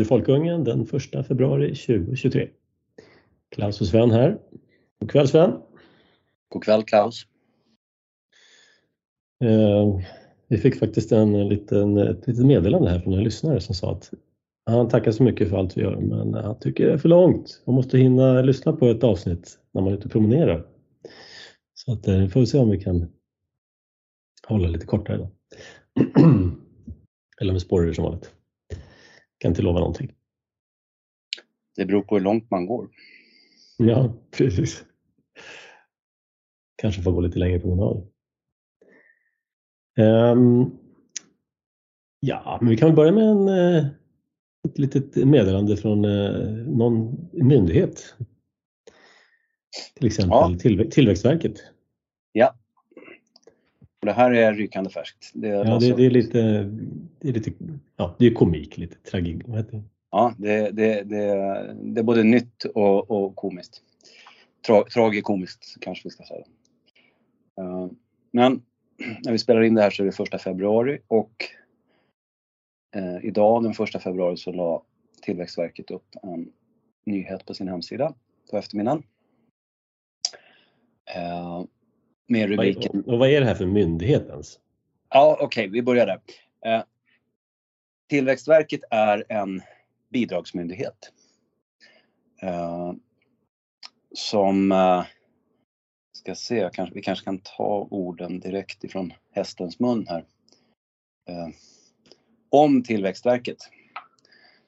Radio Folkungen den 1 februari 2023. Klaus och Sven här. God kväll Sven! God kväll Klaus! Eh, vi fick faktiskt en liten, ett litet meddelande här från en lyssnare som sa att han tackar så mycket för allt vi gör men han tycker det är för långt. Man måste hinna lyssna på ett avsnitt när man är ute och promenerar. Så att, eh, vi får se om vi kan hålla lite kortare då. Eller med spårar som vanligt. Kan inte lova någonting. Det beror på hur långt man går. Ja, precis. Kanske får gå lite längre promenad. Um, ja, men vi kan väl börja med en, eh, ett litet meddelande från eh, någon myndighet. Till exempel ja. till, Tillväxtverket. Ja. Och det här är rykande färskt. Det är, ja, det, det, är lite, det är lite, ja, det är komik, lite tragik. Vad heter det? Ja, det, det, det, det är både nytt och, och komiskt. Tra, tragikomiskt kanske vi ska säga. Uh, men när vi spelar in det här så är det första februari och uh, idag den första februari så la Tillväxtverket upp en nyhet på sin hemsida på eftermiddagen. Uh, med rubriken... Och vad är det här för myndighet ens? Ja, okej, okay, vi börjar där. Eh, Tillväxtverket är en bidragsmyndighet. Eh, som, eh, ska se, kanske, vi kanske kan ta orden direkt ifrån hästens mun här. Eh, om Tillväxtverket,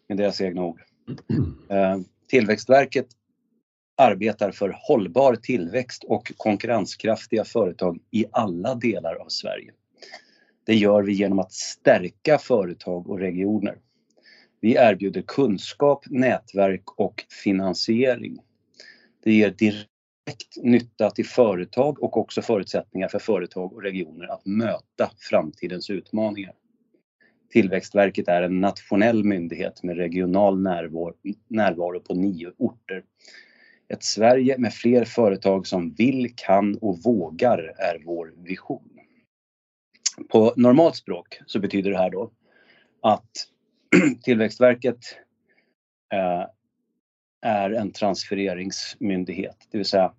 med deras egna ord. Eh, Tillväxtverket arbetar för hållbar tillväxt och konkurrenskraftiga företag i alla delar av Sverige. Det gör vi genom att stärka företag och regioner. Vi erbjuder kunskap, nätverk och finansiering. Det ger direkt nytta till företag och också förutsättningar för företag och regioner att möta framtidens utmaningar. Tillväxtverket är en nationell myndighet med regional närvaro, på nio orter. Ett Sverige med fler företag som vill, kan och vågar är vår vision. På normalt språk så betyder det här då att Tillväxtverket eh, är en transfereringsmyndighet, det vill säga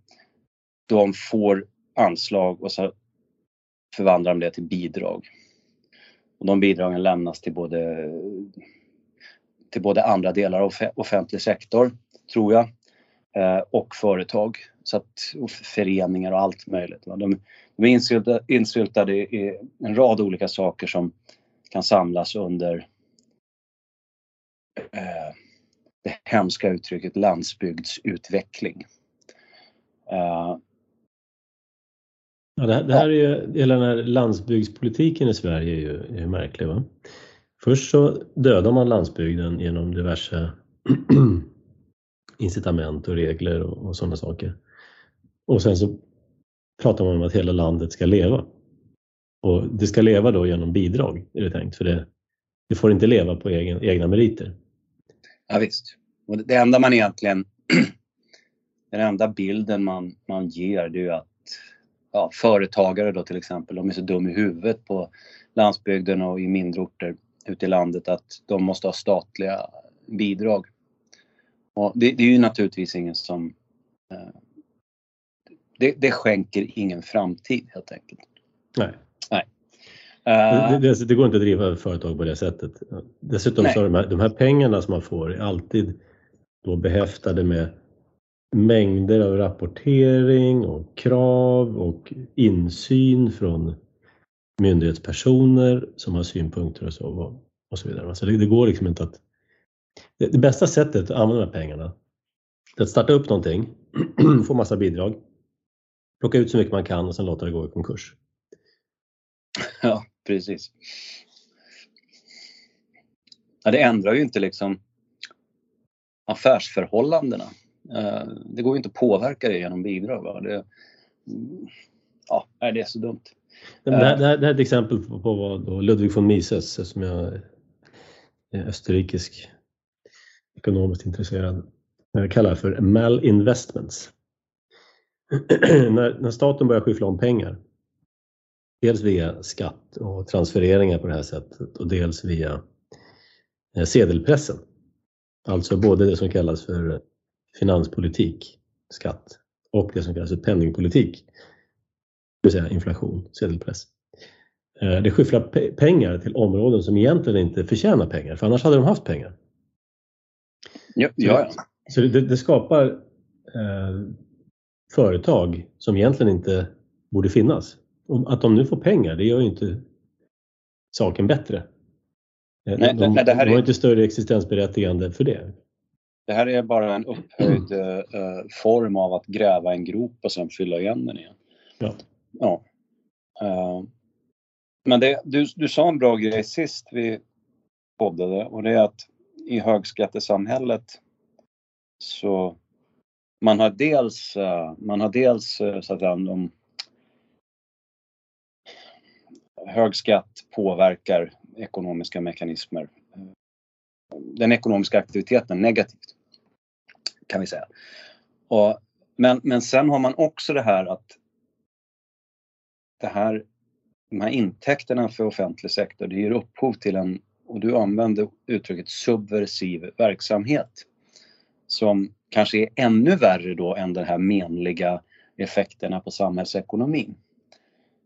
de får anslag och så förvandlar de det till bidrag. Och de bidragen lämnas till både, till både andra delar av offentlig sektor, tror jag, Eh, och företag så att, och föreningar och allt möjligt. De, de är insyltade, insyltade i en rad olika saker som kan samlas under eh, det hemska uttrycket landsbygdsutveckling. Eh, ja, det, här, det här är ju, hela den här landsbygdspolitiken i Sverige är ju är märklig. Va? Först så dödar man landsbygden genom diverse incitament och regler och, och sådana saker. Och sen så pratar man om att hela landet ska leva. Och det ska leva då genom bidrag, är det tänkt, för det, det får inte leva på egen, egna meriter. Ja, visst. Och det enda man egentligen, den enda bilden man, man ger det är ju att ja, företagare då till exempel, de är så dumma i huvudet på landsbygden och i mindre orter ute i landet att de måste ha statliga bidrag. Och det, det, är ju naturligtvis ingen som... Eh, det, det, skänker ingen framtid helt enkelt. Nej. Nej. Uh, det, det, går inte att driva företag på det sättet. Dessutom nej. så är de här, de här pengarna som man får är alltid då behäftade med mängder av rapportering och krav och insyn från myndighetspersoner som har synpunkter och så, och så vidare. Så det, det går liksom inte att det, det bästa sättet att använda de här pengarna är att starta upp någonting, få massa bidrag, plocka ut så mycket man kan och sen låta det gå i konkurs. Ja, precis. Ja, det ändrar ju inte liksom affärsförhållandena. Eh, det går ju inte att påverka det genom bidrag. Va? Det, ja, det är så dumt. Det här, det här, är ett exempel på vad Ludwig von Mises, som är österrikisk ekonomiskt intresserad jag kallar för malinvestments. när, när staten börjar skyffla om pengar, dels via skatt och transfereringar på det här sättet och dels via eh, sedelpressen, Alltså både det som kallas för finanspolitik, skatt, och det som kallas för penningpolitik, det vill säga inflation, sedelpress. Eh, det skyfflar pengar till områden som egentligen inte förtjänar pengar, för annars hade de haft pengar. Ja, ja. Så det, det skapar eh, företag som egentligen inte borde finnas. Och att de nu får pengar, det gör ju inte saken bättre. Eh, nej, de, nej, det här de har är... inte större existensberättigande för det. Det här är bara en upphöjd uh, form av att gräva en grop och sen fylla igen den igen. Ja. ja. Uh, men det, du, du sa en bra grej sist vi poddade och det är att i högskattesamhället så man har dels, eh, man har dels eh, så att säga, de, hög skatt påverkar ekonomiska mekanismer. Den ekonomiska aktiviteten negativt kan vi säga. Och, men, men sen har man också det här att det här, de här intäkterna för offentlig sektor, det ger upphov till en, och du använde uttrycket subversiv verksamhet som kanske är ännu värre då än de här menliga effekterna på samhällsekonomin.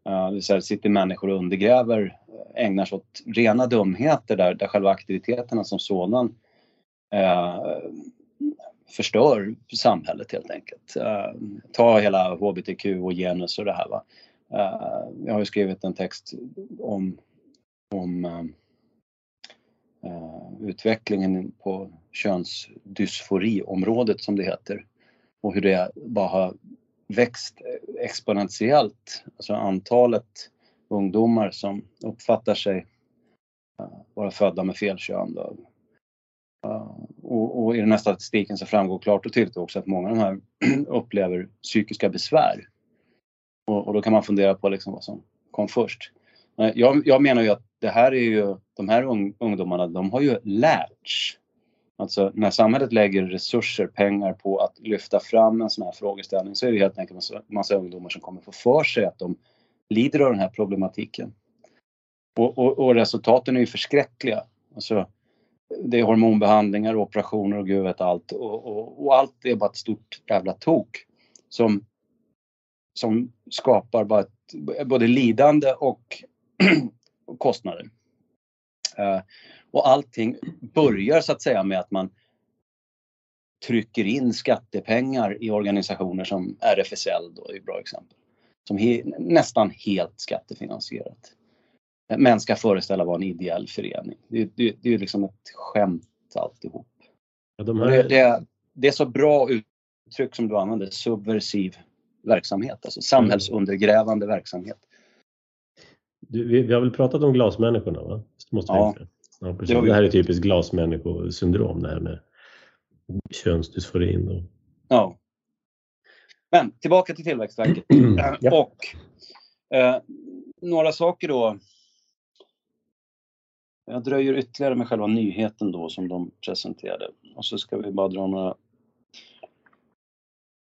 Eh, det vill säga sitter människor och undergräver, eh, ägnar sig åt rena dumheter där, där själva aktiviteterna som sådan eh, förstör samhället helt enkelt. Eh, ta hela hbtq och genus och det här. Va? Eh, jag har ju skrivit en text om, om eh, Eh, utvecklingen på könsdysforiområdet som det heter och hur det bara har växt exponentiellt. Alltså antalet ungdomar som uppfattar sig eh, vara födda med fel kön. Då. Eh, och, och, i den här statistiken så framgår klart och tydligt också att många av de här upplever psykiska besvär. Och, och, då kan man fundera på liksom vad som kom först. Jag, jag menar ju att det här är ju, de här ungdomarna, de har ju lärts. Alltså när samhället lägger resurser, pengar på att lyfta fram en sån här frågeställning så är det helt enkelt massa, massa ungdomar som kommer få för sig att de lider av den här problematiken. Och, och, och resultaten är ju förskräckliga. Alltså, det är hormonbehandlingar, operationer och gud vet allt. Och, och, och, allt är bara ett stort jävla tok som, som skapar bara ett, både lidande och kostnader. Uh, och allting börjar så att säga med att man trycker in skattepengar i organisationer som RFSL då är ett bra exempel. Som he, nästan helt skattefinansierat men ska föreställa vara en ideell förening. Det, det, det är liksom ett skämt alltihop. Ja, de här... det, det, det, är så bra uttryck som du använder, subversiv verksamhet, alltså samhällsundergrävande mm. verksamhet. Du, vi, vi, har väl pratat om glasmänniskorna? Va? Måste ja. ja precis. Det, det, här är typiskt glasmänniskosyndrom, det här med könsdysforin. Och... Ja. Men tillbaka till Tillväxtverket. ja. Och eh, några saker då jag dröjer ytterligare med själva nyheten då som de presenterade. Och så ska vi bara dra några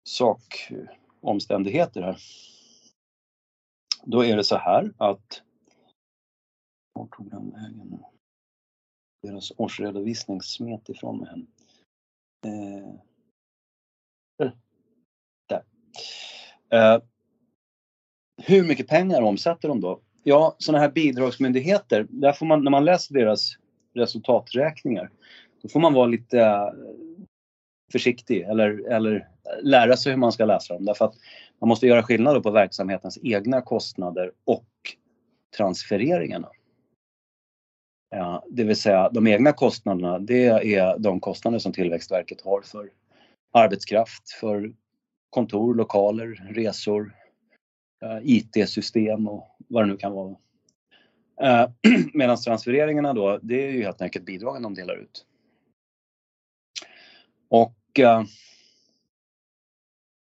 sakomständigheter här. Då är det så här att... Var tog den vägen? Deras årsredovisning smet ifrån mig. Eh, där. Eh, hur mycket pengar omsätter de då? Ja, sådana här bidragsmyndigheter, där får man, när man läser deras resultaträkningar, då får man vara lite försiktig eller, eller lära sig hur man ska läsa dem. Därför att man måste göra skillnad på verksamhetens egna kostnader och transfereringarna. Ja, det vill säga de egna kostnaderna, det är de kostnader som Tillväxtverket har för arbetskraft, för kontor, lokaler, resor, IT-system och vad det nu kan vara. Eh, medan transfereringarna då, det är ju helt enkelt bidragen de delar ut. Och eh,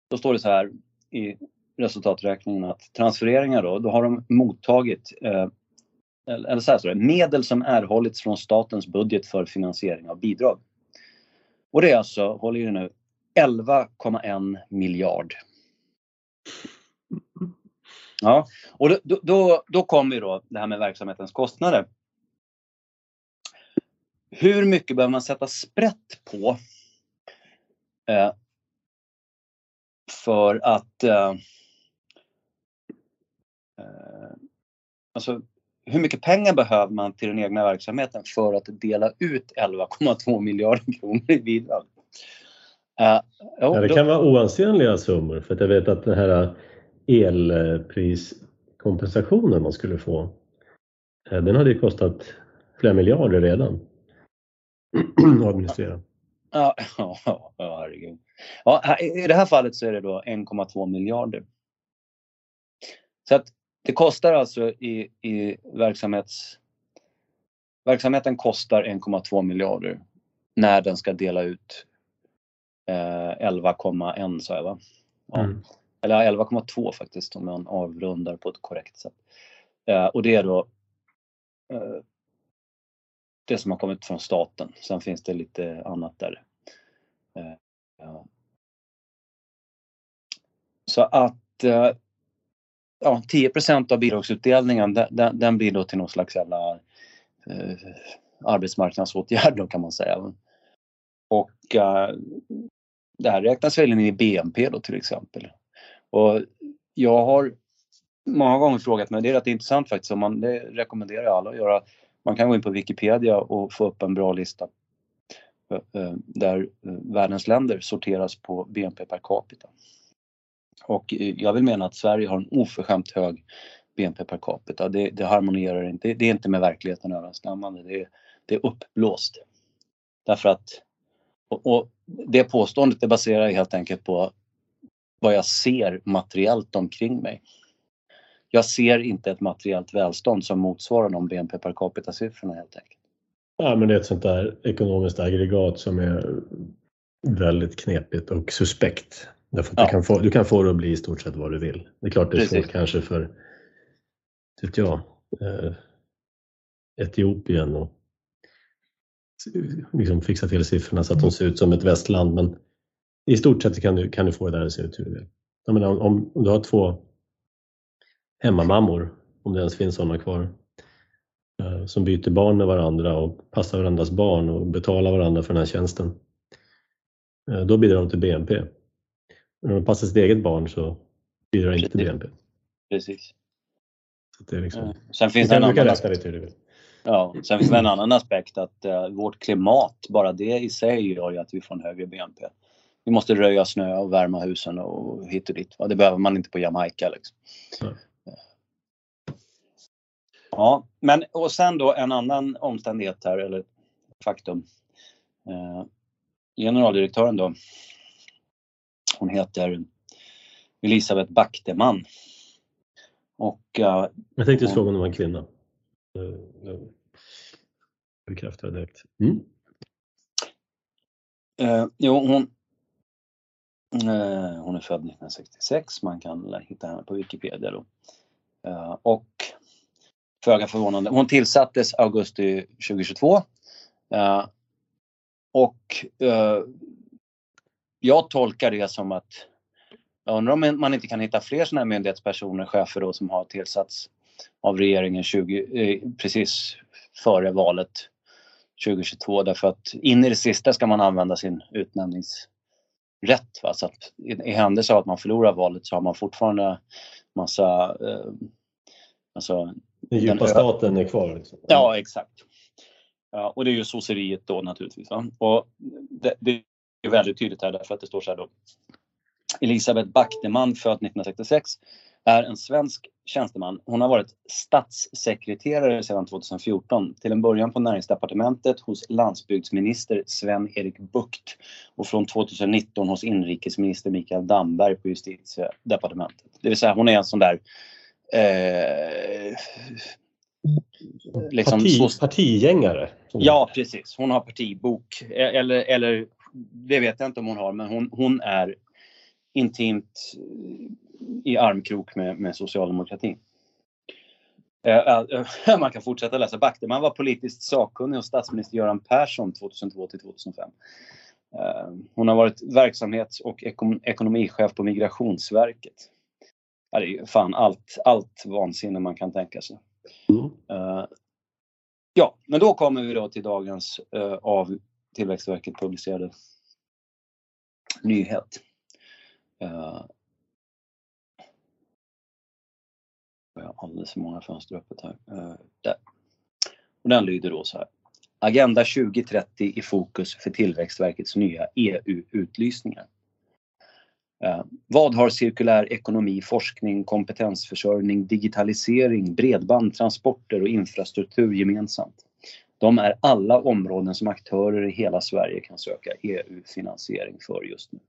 då står det så här i resultaträkningen att transfereringar då, då har de mottagit eh, eller så här står det, medel som erhållits från statens budget för finansiering av bidrag. Och det är alltså, håll i nu, 11,1 miljard. Ja, och då, då, då kommer då det här med verksamhetens kostnader. hur mycket behöver man sätta sprätt på för att eh, eh, alltså, hur mycket pengar behöver man till den egna verksamheten för att dela ut 11,2 miljarder kronor i bidrag? Uh, ja, det kan vara oansenliga summor för att jag vet att den här elpriskompensationen man skulle få, eh, den hade ju kostat flera miljarder redan att administrera. Ja, ja, herregud. Ja, I det här fallet så är det då 1,2 miljarder. Så att det kostar alltså i, i verksamhets... Verksamheten kostar 1,2 miljarder när den ska dela ut eh, 11,1 sa jag va? Ja. Mm. Eller 11,2 faktiskt om man avrundar på ett korrekt sätt. Eh, och det är då eh, det som har kommit från staten. Sen finns det lite annat där. Eh, eh. Så att eh, ja, 10% av bidragsutdelningen den, den, blir då till någon slags jävla eh, arbetsmarknadsåtgärd då kan man säga. Och eh, det här räknas väl in i BNP då till exempel. Och jag har många gånger frågat mig, det är rätt intressant faktiskt, och man, det rekommenderar jag alla att göra. Man kan gå in på Wikipedia och få upp en bra lista eh, eh, där eh, världens länder sorteras på BNP per capita. Och jag vill mena att Sverige har en oförskämt hög BNP per capita. Det, det harmonierar inte, det är inte med verkligheten överensstämmande. Det, det är uppblåst. Därför att, och, och det påståendet det baserar jag helt enkelt på vad jag ser materiellt omkring mig. Jag ser inte ett materiellt välstånd som motsvarar de BNP per capita-siffrorna helt enkelt. Ja, men det är ett sånt där ekonomiskt aggregat som är väldigt knepigt och suspekt. Därför ja. du, kan få, du kan få det att bli i stort sett vad du vill. Det är klart det är Precis. svårt kanske för vet jag, eh, Etiopien och liksom fixa till siffrorna så att de ser ut som ett västland. Men i stort sett kan du, kan du få det där att se ut hur du vill. Jag menar, om, om du har två hemmamammor, om det ens finns sådana kvar, eh, som byter barn med varandra och passar varandras barn och betalar varandra för den här tjänsten. Eh, då bidrar de till BNP. När de passar sitt eget barn så bidrar det inte till BNP. Precis. Så det liksom, mm. Sen finns det en annan aspekt. Ja, sen finns det en annan aspekt att uh, vårt klimat, bara det i sig gör ju att vi får en högre BNP. Vi måste röja snö och värma husen och hit och dit. Det behöver man inte på Jamaica. Liksom. Ja, men och sen då en annan omständighet här, eller faktum. Eh, generaldirektören då, hon heter Elisabeth Backteman. Och, uh, jag tänkte fråga om det var en kvinna. Bekräftar direkt. Mm. Uh, jo, hon, uh, hon är född 1966, man kan hitta henne på Wikipedia då. Och föga förvånande, hon tillsattes augusti 2022. Eh, och eh, jag tolkar det som att jag undrar om man inte kan hitta fler sådana här myndighetspersoner, chefer då, som har tillsatts av regeringen 20, eh, precis före valet 2022 därför att in i det sista ska man använda sin utnämningsrätt. Va? Så att i, i händelse av att man förlorar valet så har man fortfarande massa... Eh, alltså, den djupa staten är kvar? Liksom. Ja, exakt. Ja, och det är ju sosseriet då naturligtvis. Va? Och det, det är väldigt tydligt här därför att det står så här då. Elisabeth Backteman, född 1966, är en svensk tjänsteman. Hon har varit statssekreterare sedan 2014. Till en början på näringsdepartementet hos landsbygdsminister Sven-Erik Bucht och från 2019 hos inrikesminister Mikael Damberg på justitiedepartementet. Det vill säga hon är en sån där eh, liksom Parti, partigängare? Ja precis, hon har partibok. Eller, eller det vet jag inte om hon har men hon, hon är intimt i armkrok med, med socialdemokratin. Eh, eh, man kan fortsätta läsa. Backteman var politiskt sakkunnig hos statsminister Göran Persson 2002 till 2005. Eh, hon har varit verksamhets och ekonomichef på Migrationsverket. Det är fan allt, allt vansinne man kan tänka sig. Mm. Ja, men då kommer vi då till dagens eh, av Tillväxtverket publicerade nyhet. Uh, jag har alldeles för många fönster öppet här. Uh, där. Och den lyder då så här. Agenda 2030 i fokus för Tillväxtverkets nya EU-utlysningar. Eh, vad har cirkulär ekonomi, forskning, kompetensförsörjning, digitalisering, bredband, transporter och infrastruktur gemensamt? De är alla områden som aktörer i hela Sverige kan söka EU-finansiering för just nu.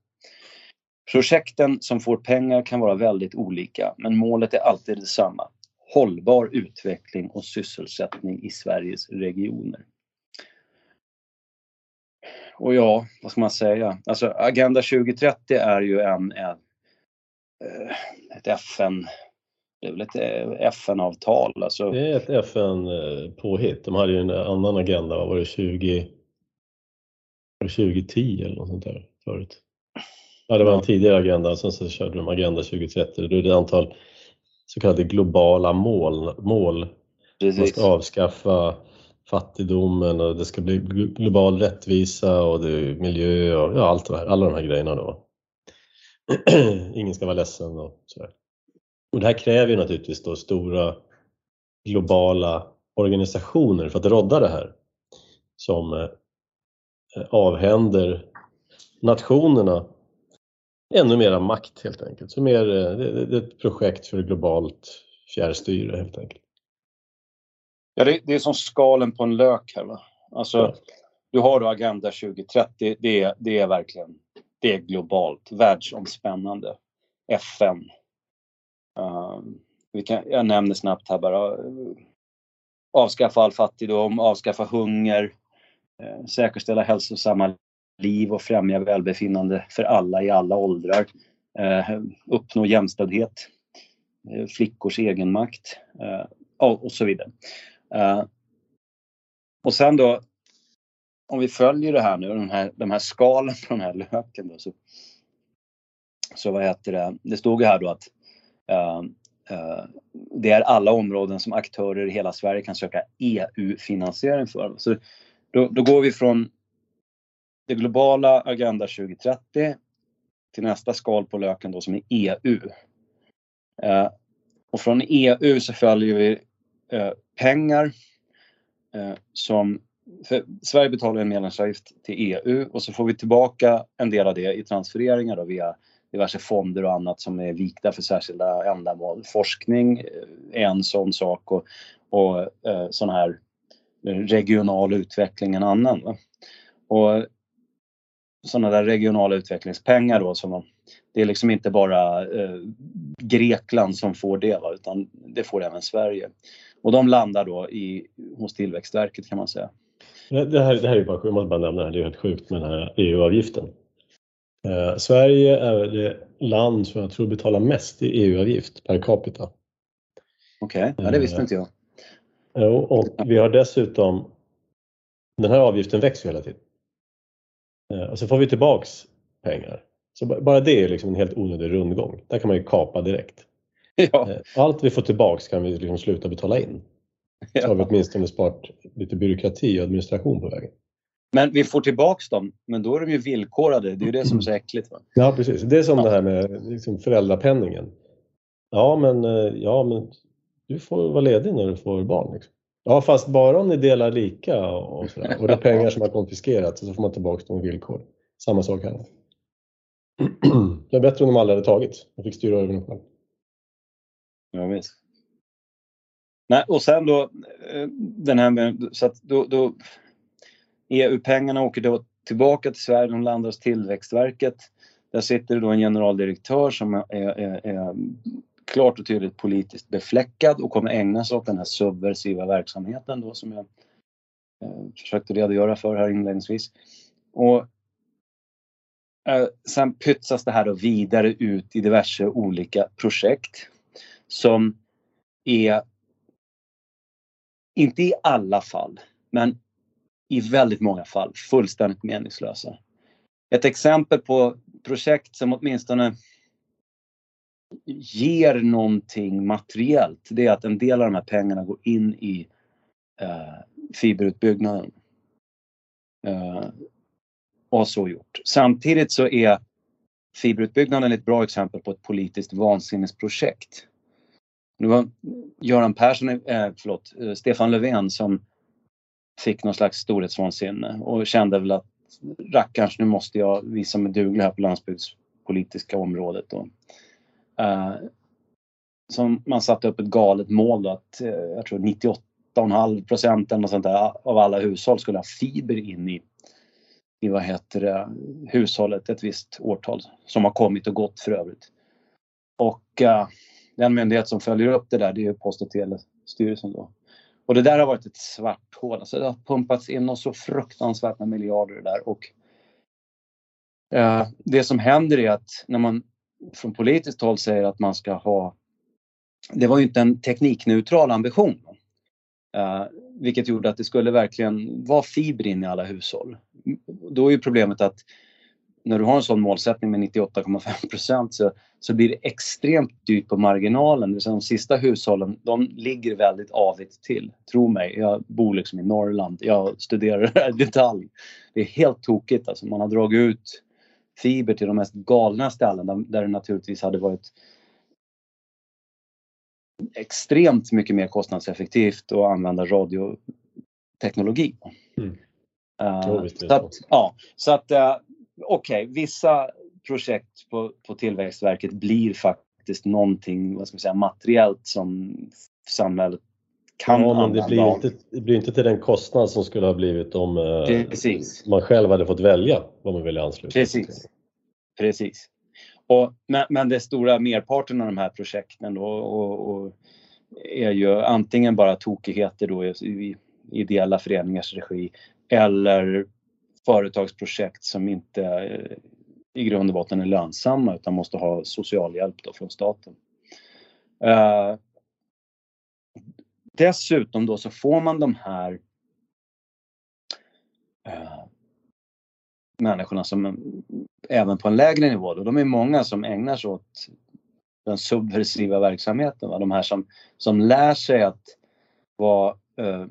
Projekten som får pengar kan vara väldigt olika, men målet är alltid detsamma. Hållbar utveckling och sysselsättning i Sveriges regioner. Och ja, vad ska man säga? Alltså Agenda 2030 är ju en, en eh, ett FN det är väl ett eh, FN-avtal. Alltså. Det är ett FN-påhitt. De hade ju en annan agenda, var det, 20, var det 2010 eller något sånt där förut? Ja, det var en tidigare agenda, sen så körde de Agenda 2030. Det är ett antal så kallade globala mål. mål. Man ska avskaffa fattigdomen och det ska bli global rättvisa och det är miljö och ja, allt det här, alla de här grejerna då. Ingen ska vara ledsen och sådär. Och det här kräver ju naturligtvis då stora globala organisationer för att rodda det här som eh, avhänder nationerna ännu mera makt helt enkelt. Så mer, eh, det är ett projekt för globalt fjärrstyre helt enkelt. Ja, det, det är som skalen på en lök här. Va? Alltså. Du har då Agenda 2030, det är, det är verkligen det är globalt, världsomspännande. FN, Uh, vi kan, jag nämner snabbt här bara. Avskaffa all fattigdom, avskaffa hunger, uh, säkerställa hälsosamma liv och främja välbefinnande för alla i alla åldrar. Uh, uppnå jämställdhet, flickors egenmakt och så vidare. Eh, och sen då, om vi följer det här nu, de här, de här skalen på den här löken då, så, så vad heter det, det stod ju här då att Eh, eh, det är alla områden som aktörer i hela Sverige kan söka EU-finansiering för. Så då, då, går vi från det globala Agenda 2030 till nästa skal på löken då som är EU. Eh, och från EU så följer vi eh, pengar eh, som Sverige betalar en medlemsavgift till EU och så får vi tillbaka en del av det i transfereringar då via diverse fonder och annat som är vikta för särskilda ändamål. Forskning är en sån sak och, och eh, sån här regional utveckling en annan. Va? Och sådana där regionala utvecklingspengar då som det är liksom inte bara eh, Grekland som får det va? utan det får även Sverige. Och de landar då i, hos Tillväxtverket kan man säga. Det här, det här är bara, jag måste bara nämna det är helt sjukt med den här EU-avgiften. Eh, Sverige är det land som jag tror betalar mest i EU-avgift per capita. Okej, okay. ja, det visste inte jag. Eh, och vi har dessutom, den här avgiften växer hela tiden. Eh, och så får vi tillbaks pengar. Så bara det är liksom en helt onödig rundgång. Där kan man ju kapa direkt. Ja. Eh, allt vi får tillbaks kan vi liksom sluta betala in. Så har vi åtminstone sparat lite byråkrati och administration på vägen. Men vi får tillbaks dem, men då är de ju villkorade. Det är ju det som är så äckligt. Va? Ja, precis. Det är som ja. det här med liksom föräldrapenningen. Ja men, eh, ja, men du får vara ledig när du får barn. Liksom. Ja, fast bara om ni delar lika och, sådär. och det är pengar som har konfiskerats så får man tillbaka dem i villkor. Samma sak här. Det är bättre om de aldrig hade tagits och fick styra över dem själv. Ja, visst. Nej, och sen då eh, den här med, så att då, då EU-pengarna åker då tillbaka till Sverige, de landar hos Tillväxtverket. Där sitter det då en generaldirektör som är, är, är klart och tydligt politiskt befläckad och kommer ägna sig åt den här subversiva verksamheten då som jag eh, försökte redogöra för här inledningsvis. Och eh, sen pytsas det här då vidare ut i diverse olika projekt som är, inte i alla fall, men i väldigt många fall fullständigt meningslösa. Ett exempel på projekt som åtminstone ger någonting materiellt, det är att en del av de här pengarna går in i eh, fiberutbyggnaden. Eh, och så gjort. Samtidigt så är fiberutbyggnaden ett bra exempel på ett politiskt vansinnesprojekt. Det var Göran Persson, eh, förlåt, eh, Stefan Löfven som fick någon slags storhetsvansinne och kände väl att rackarns nu måste jag visa mig duglig här på landsbygdspolitiska området. Då. Eh, som man satte upp ett galet mål då att eh, jag tror 98,5 procent eller sånt där, av alla hushåll skulle ha fiber in i, i vad heter det, hushållet ett visst årtal som har kommit och gått för övrigt. Och eh, den myndighet som följer upp det där det är Post och telestyrelsen då. Och det där har varit ett svart hål. Alltså det har pumpats in så fruktansvärt med miljarder där och eh, det som händer är att när man från politiskt håll säger att man ska ha det var ju inte en teknikneutral ambition. Eh, vilket gjorde att det skulle verkligen vara fiber in i alla hushåll. Då är ju problemet att när du har en sån målsättning med 98,5 procent så, så blir det extremt dyrt på marginalen. Det de sista hushållen de ligger väldigt avigt till. Tro mig, jag bor liksom i Norrland. Jag studerar det här i detalj. Det är helt tokigt alltså. Man har dragit ut fiber till de mest galna ställen där, där det naturligtvis hade varit extremt mycket mer kostnadseffektivt att använda radioteknologi. Mm. Uh, så att, ja, så att uh, okej, okay, vissa projekt på, på Tillväxtverket blir faktiskt någonting, vad ska man säga, materiellt som samhället kan ja, men det blir, inte, det blir inte till den kostnad som skulle ha blivit om eh, man själv hade fått välja vad man ville ansluta Precis. till. Precis. Och, men, men det stora merparten av de här projekten då, och, och är ju antingen bara tokigheter då i, i ideella föreningars regi eller företagsprojekt som inte eh, i grund och botten är lönsamma utan måste ha socialhjälp då från staten. Eh, dessutom då så får man de här eh, människorna som eh, även på en lägre nivå, då, de är många som ägnar sig åt den subversiva verksamheten. Va? De här som, som lär sig att vara eh,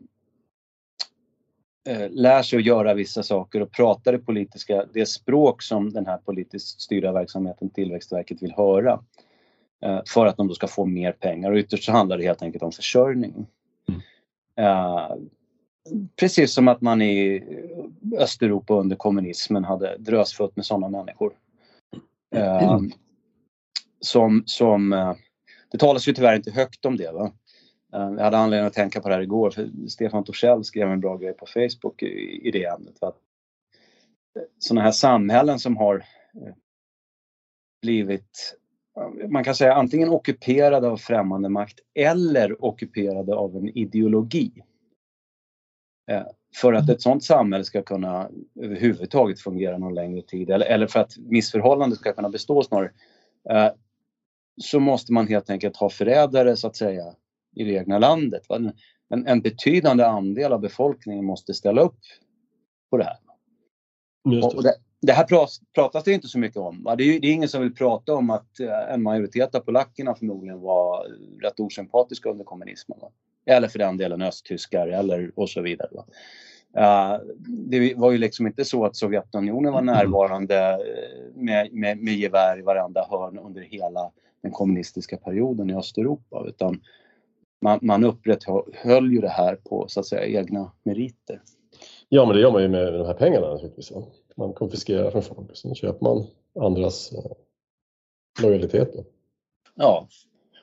lär sig att göra vissa saker och prata det politiska, det språk som den här politiskt styrda verksamheten Tillväxtverket vill höra. Eh, för att de då ska få mer pengar och ytterst så handlar det helt enkelt om försörjning. Mm. Eh, precis som att man i Östeuropa under kommunismen hade drösfullt med sådana människor. Mm. Som, som, eh, det talas ju tyvärr inte högt om det. Va? Eh, jag hade anledning att tänka på det här igår för Stefan Torssell skrev en bra grej på Facebook i, det ämnet. Att sådana här samhällen som har eh, blivit, eh, man kan säga antingen ockuperade av främmande makt eller ockuperade av en ideologi. För att ett sådant samhälle ska kunna överhuvudtaget fungera någon längre tid eller, eller för att missförhållandet ska kunna bestå snarare så måste man helt enkelt ha förrädare så att säga i det egna landet. Men en betydande andel av befolkningen måste ställa upp på det här. Det. Och det, det, här pratas det inte så mycket om. Det är, det är ingen som vill prata om att eh, en majoritet av polackerna förmodligen var rätt osympatiska under kommunismen. Va? Eller för den delen östtyskar eller och så vidare. Va? Uh, det var ju liksom inte så att Sovjetunionen var närvarande eh, med, med, med gevär i varenda hörn under hela den kommunistiska perioden i Östeuropa utan man, man upprätthöll ju det här på så att säga egna meriter. Ja, men det gör man ju med de här pengarna naturligtvis. Man konfiskerar från folk och sen köper man andras eh, lojalitet. Ja,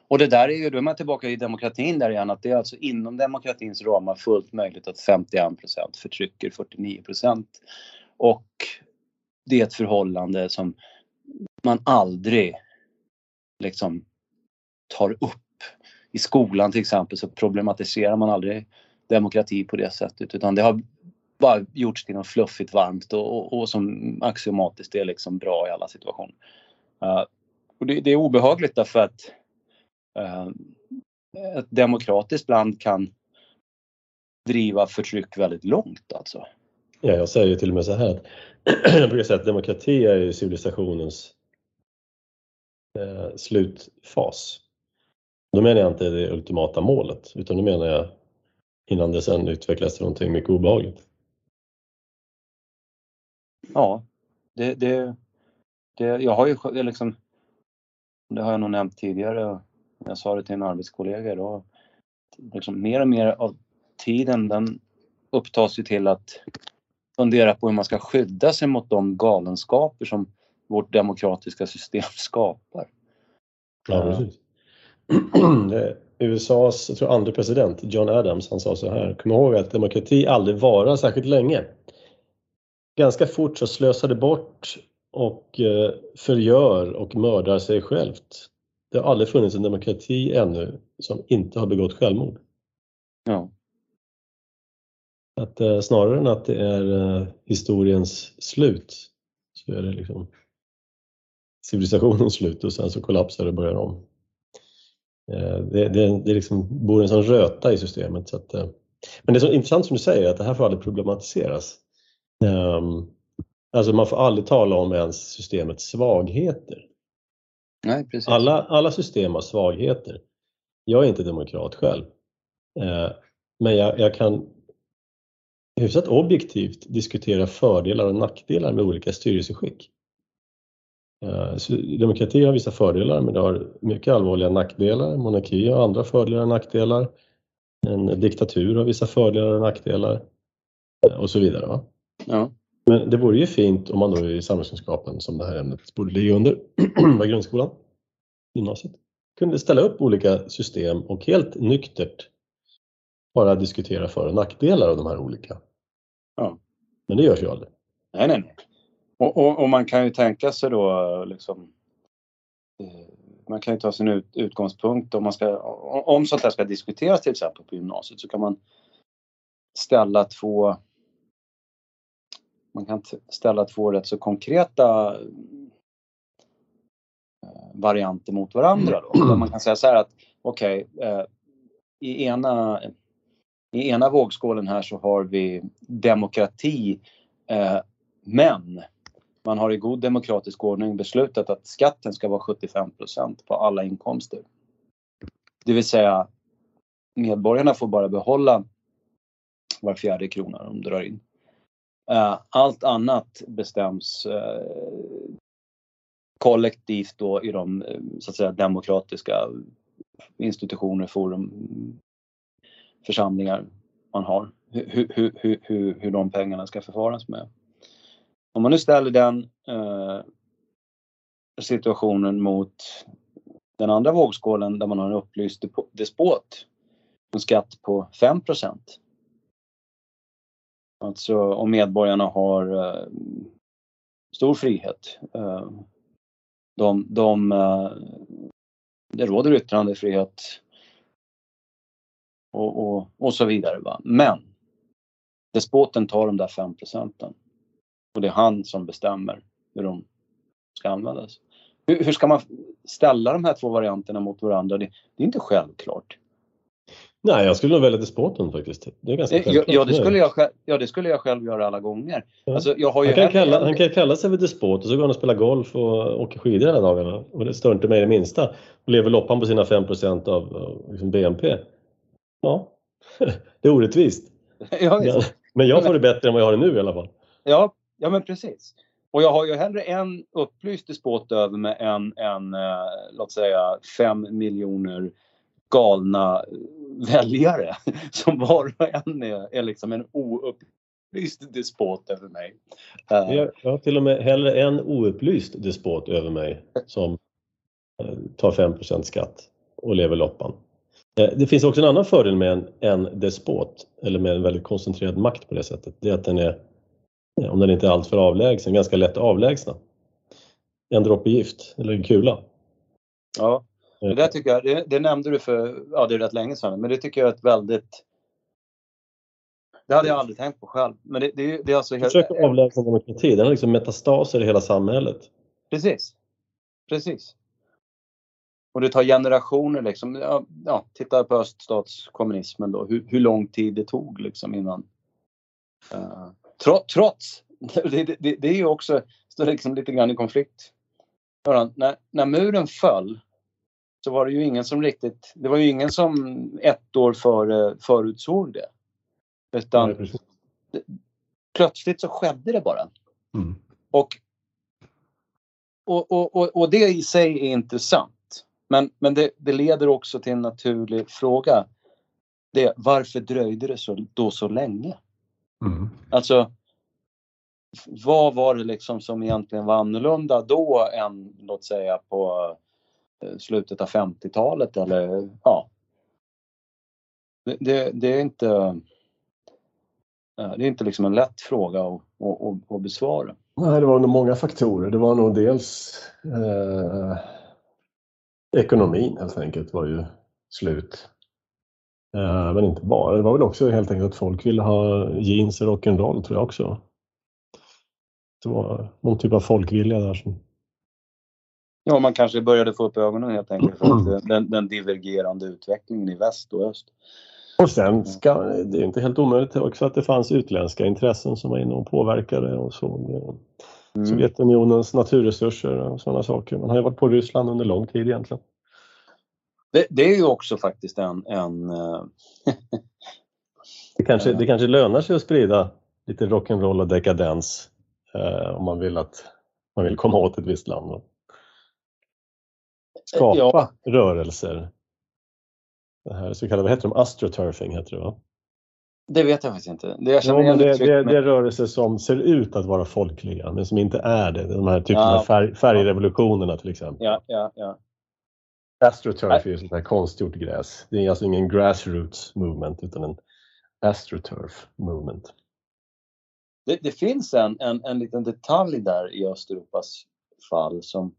och det där är ju, då är man tillbaka i demokratin där igen, att det är alltså inom demokratins ramar fullt möjligt att 51% förtrycker 49% Och det är ett förhållande som man aldrig liksom tar upp i skolan till exempel så problematiserar man aldrig demokrati på det sättet utan det har bara gjorts till något fluffigt varmt och, och, och som axiomatiskt är liksom bra i alla situationer. Uh, och det, det, är obehagligt därför att uh, ett demokratiskt land kan driva förtryck väldigt långt alltså. Ja, jag säger ju till och med så här att jag brukar säga att demokrati är ju civilisationens eh, slutfas. Då menar jag inte det ultimata målet utan då menar jag innan det sen utvecklas till någonting mycket obehagligt. Ja, det, det, det, jag har ju liksom, det har jag nog nämnt tidigare, jag sa det till en arbetskollega då, liksom mer och mer av tiden den upptas ju till att fundera på hur man ska skydda sig mot de galenskaper som vårt demokratiska system skapar. Ja, precis. USAs jag tror, andra president, John Adams, han sa så här, kom ihåg att demokrati aldrig varar särskilt länge. Ganska fort så slösar det bort och eh, förgör och mördar sig självt. Det har aldrig funnits en demokrati ännu som inte har begått självmord. Ja. Att, eh, snarare än att det är eh, historiens slut så är det liksom civilisationens slut och sen så kollapsar det och börjar om. Eh, det, det, det liksom bor en sån röta i systemet. Så att, eh, men det är så intressant som du säger att det här får aldrig problematiseras. Um, alltså man får aldrig tala om ens systemets svagheter. Nej, precis. Alla, alla system har svagheter. Jag är inte demokrat själv. Uh, men jag, jag kan hyfsat objektivt diskutera fördelar och nackdelar med olika styrelseskick. Eh, så demokrati har vissa fördelar men det har mycket allvarliga nackdelar. Monarki har andra fördelar och nackdelar. En diktatur har vissa fördelar och nackdelar eh, och så vidare. Va? Ja. Men det vore ju fint om man då i samhällskunskapen som det här ämnet borde ligga under, var grundskolan, gymnasiet, kunde ställa upp olika system och helt nyktert bara diskutera för och nackdelar av de här olika. Ja. Men det görs ju aldrig. Nej, nej, nej. Och, och, och, man kan ju tänka sig då liksom eh, man kan ju ta sin ut, utgångspunkt om man ska, om sånt här ska diskuteras till exempel på gymnasiet så kan man ställa två man kan ställa två rätt så konkreta eh, varianter mot varandra då. Där man kan säga så här att okej, okay, eh, i ena i ena vågskålen här så har vi demokrati men man har i god demokratisk ordning beslutat att skatten ska vara 75% på alla inkomster. Det vill säga medborgarna får bara behålla var fjärde krona de drar in. Eh, allt annat bestäms eh, kollektivt då i de eh, så att säga, demokratiska institutioner, forum, församlingar man har. Hur, hur, hur, hur de pengarna ska förfaras med. Om man nu ställer den eh, situationen mot den andra vågskålen där man har en upplyst despot, en skatt på 5% Alltså om medborgarna har eh, stor frihet. Eh, de, de, eh, det råder yttrandefrihet och, och, och så vidare. Va? Men despoten tar de där 5 procenten. Och det är han som bestämmer hur de ska användas. Hur, hur ska man ställa de här två varianterna mot varandra? Det, det är inte självklart. Nej, jag skulle nog välja despoten faktiskt. Det är ganska eh, ja, ja, det skulle jag, ja, det skulle jag själv göra alla gånger. Ja. Alltså, han, kan kalla, han kan kalla sig för despot och så går han och spelar golf och åker skidor hela dagarna. Och det stör inte mig det minsta. Och lever loppan på sina 5 av, liksom BNP. Ja, det är orättvist. Ja, men jag får det bättre än vad jag har det nu i alla fall. Ja, Ja men precis. Och jag har ju hellre en upplyst despot över mig än, än eh, låt säga fem miljoner galna eh, väljare som var och en är, är liksom en oupplyst despot över mig. Uh, jag har till och med hellre en oupplyst despot över mig som eh, tar 5% skatt och lever loppan. Det finns också en annan fördel med en, en despot, eller med en väldigt koncentrerad makt på det sättet. Det är att den är om den inte är alltför avlägsen, ganska lätt avlägsna. En droppe gift eller en kula. Ja, det där tycker jag, det, det, nämnde du för, ja det är rätt länge sedan, men det tycker jag är ett väldigt det hade jag aldrig tänkt på själv. Men det, det, det är alltså Försök att avlägsna demokrati, den har liksom metastaser i hela samhället. Precis. Precis. Och det tar generationer liksom. Ja, ja titta på öststatskommunismen då, hur, hur lång tid det tog liksom innan uh, Trots, det, det, det är ju också, står liksom lite grann i konflikt. När, när muren föll så var det ju ingen som riktigt, det var ju ingen som ett år före förutsåg det. Utan Ja, precis. plötsligt så skedde det bara. Mm. Och, och, och, och, och det i sig är intressant. Men, men det, det leder också till en naturlig fråga. Det, varför dröjde det så, då så länge? Mm. Alltså, vad var det liksom som egentligen var annorlunda då än låt säga på eh, slutet av 50-talet eller ja. Det, det, det är inte eh, det är inte liksom en lätt fråga att, att, att, att besvara. Nej, det var nog många faktorer. Det var nog dels eh, ekonomin helt enkelt var ju slut. Eh, men inte bara. Det var väl också helt enkelt att folk ville ha jeans och rock'n'roll tror jag också. Det var någon typ av folkvilja där som Ja, man kanske började få upp ögonen helt enkelt för att, eh, den, den divergerande utvecklingen i väst och öst. Och sen ska, det är inte helt omöjligt också att det fanns utländska intressen som var inne och påverkade och så. Mm. Sovjetunionens naturresurser och sådana saker. Man har ju varit på Ryssland under lång tid egentligen. Det, det är ju också faktiskt en, en eh, Det kanske, Ja. det kanske lönar sig att sprida lite rock'n'roll och dekadens eh, om man vill att man vill komma åt ett visst land. va? Skapa Ja. rörelser. Det här så kallade, vad heter de? Astroturfing heter det va? det vet jag faktiskt inte. Det, jag Ja, det, det, det är rörelser som ser ut att vara folkliga men som inte är det. De här typen Ja. av färg, färgrevolutionerna till exempel. Ja, ja, ja. Astroturf är ju sånt här konstgjort gräs. Det är alltså ingen grassroots movement utan en astroturf movement. Det, det finns en, en, en liten detalj där i Östeuropas fall som,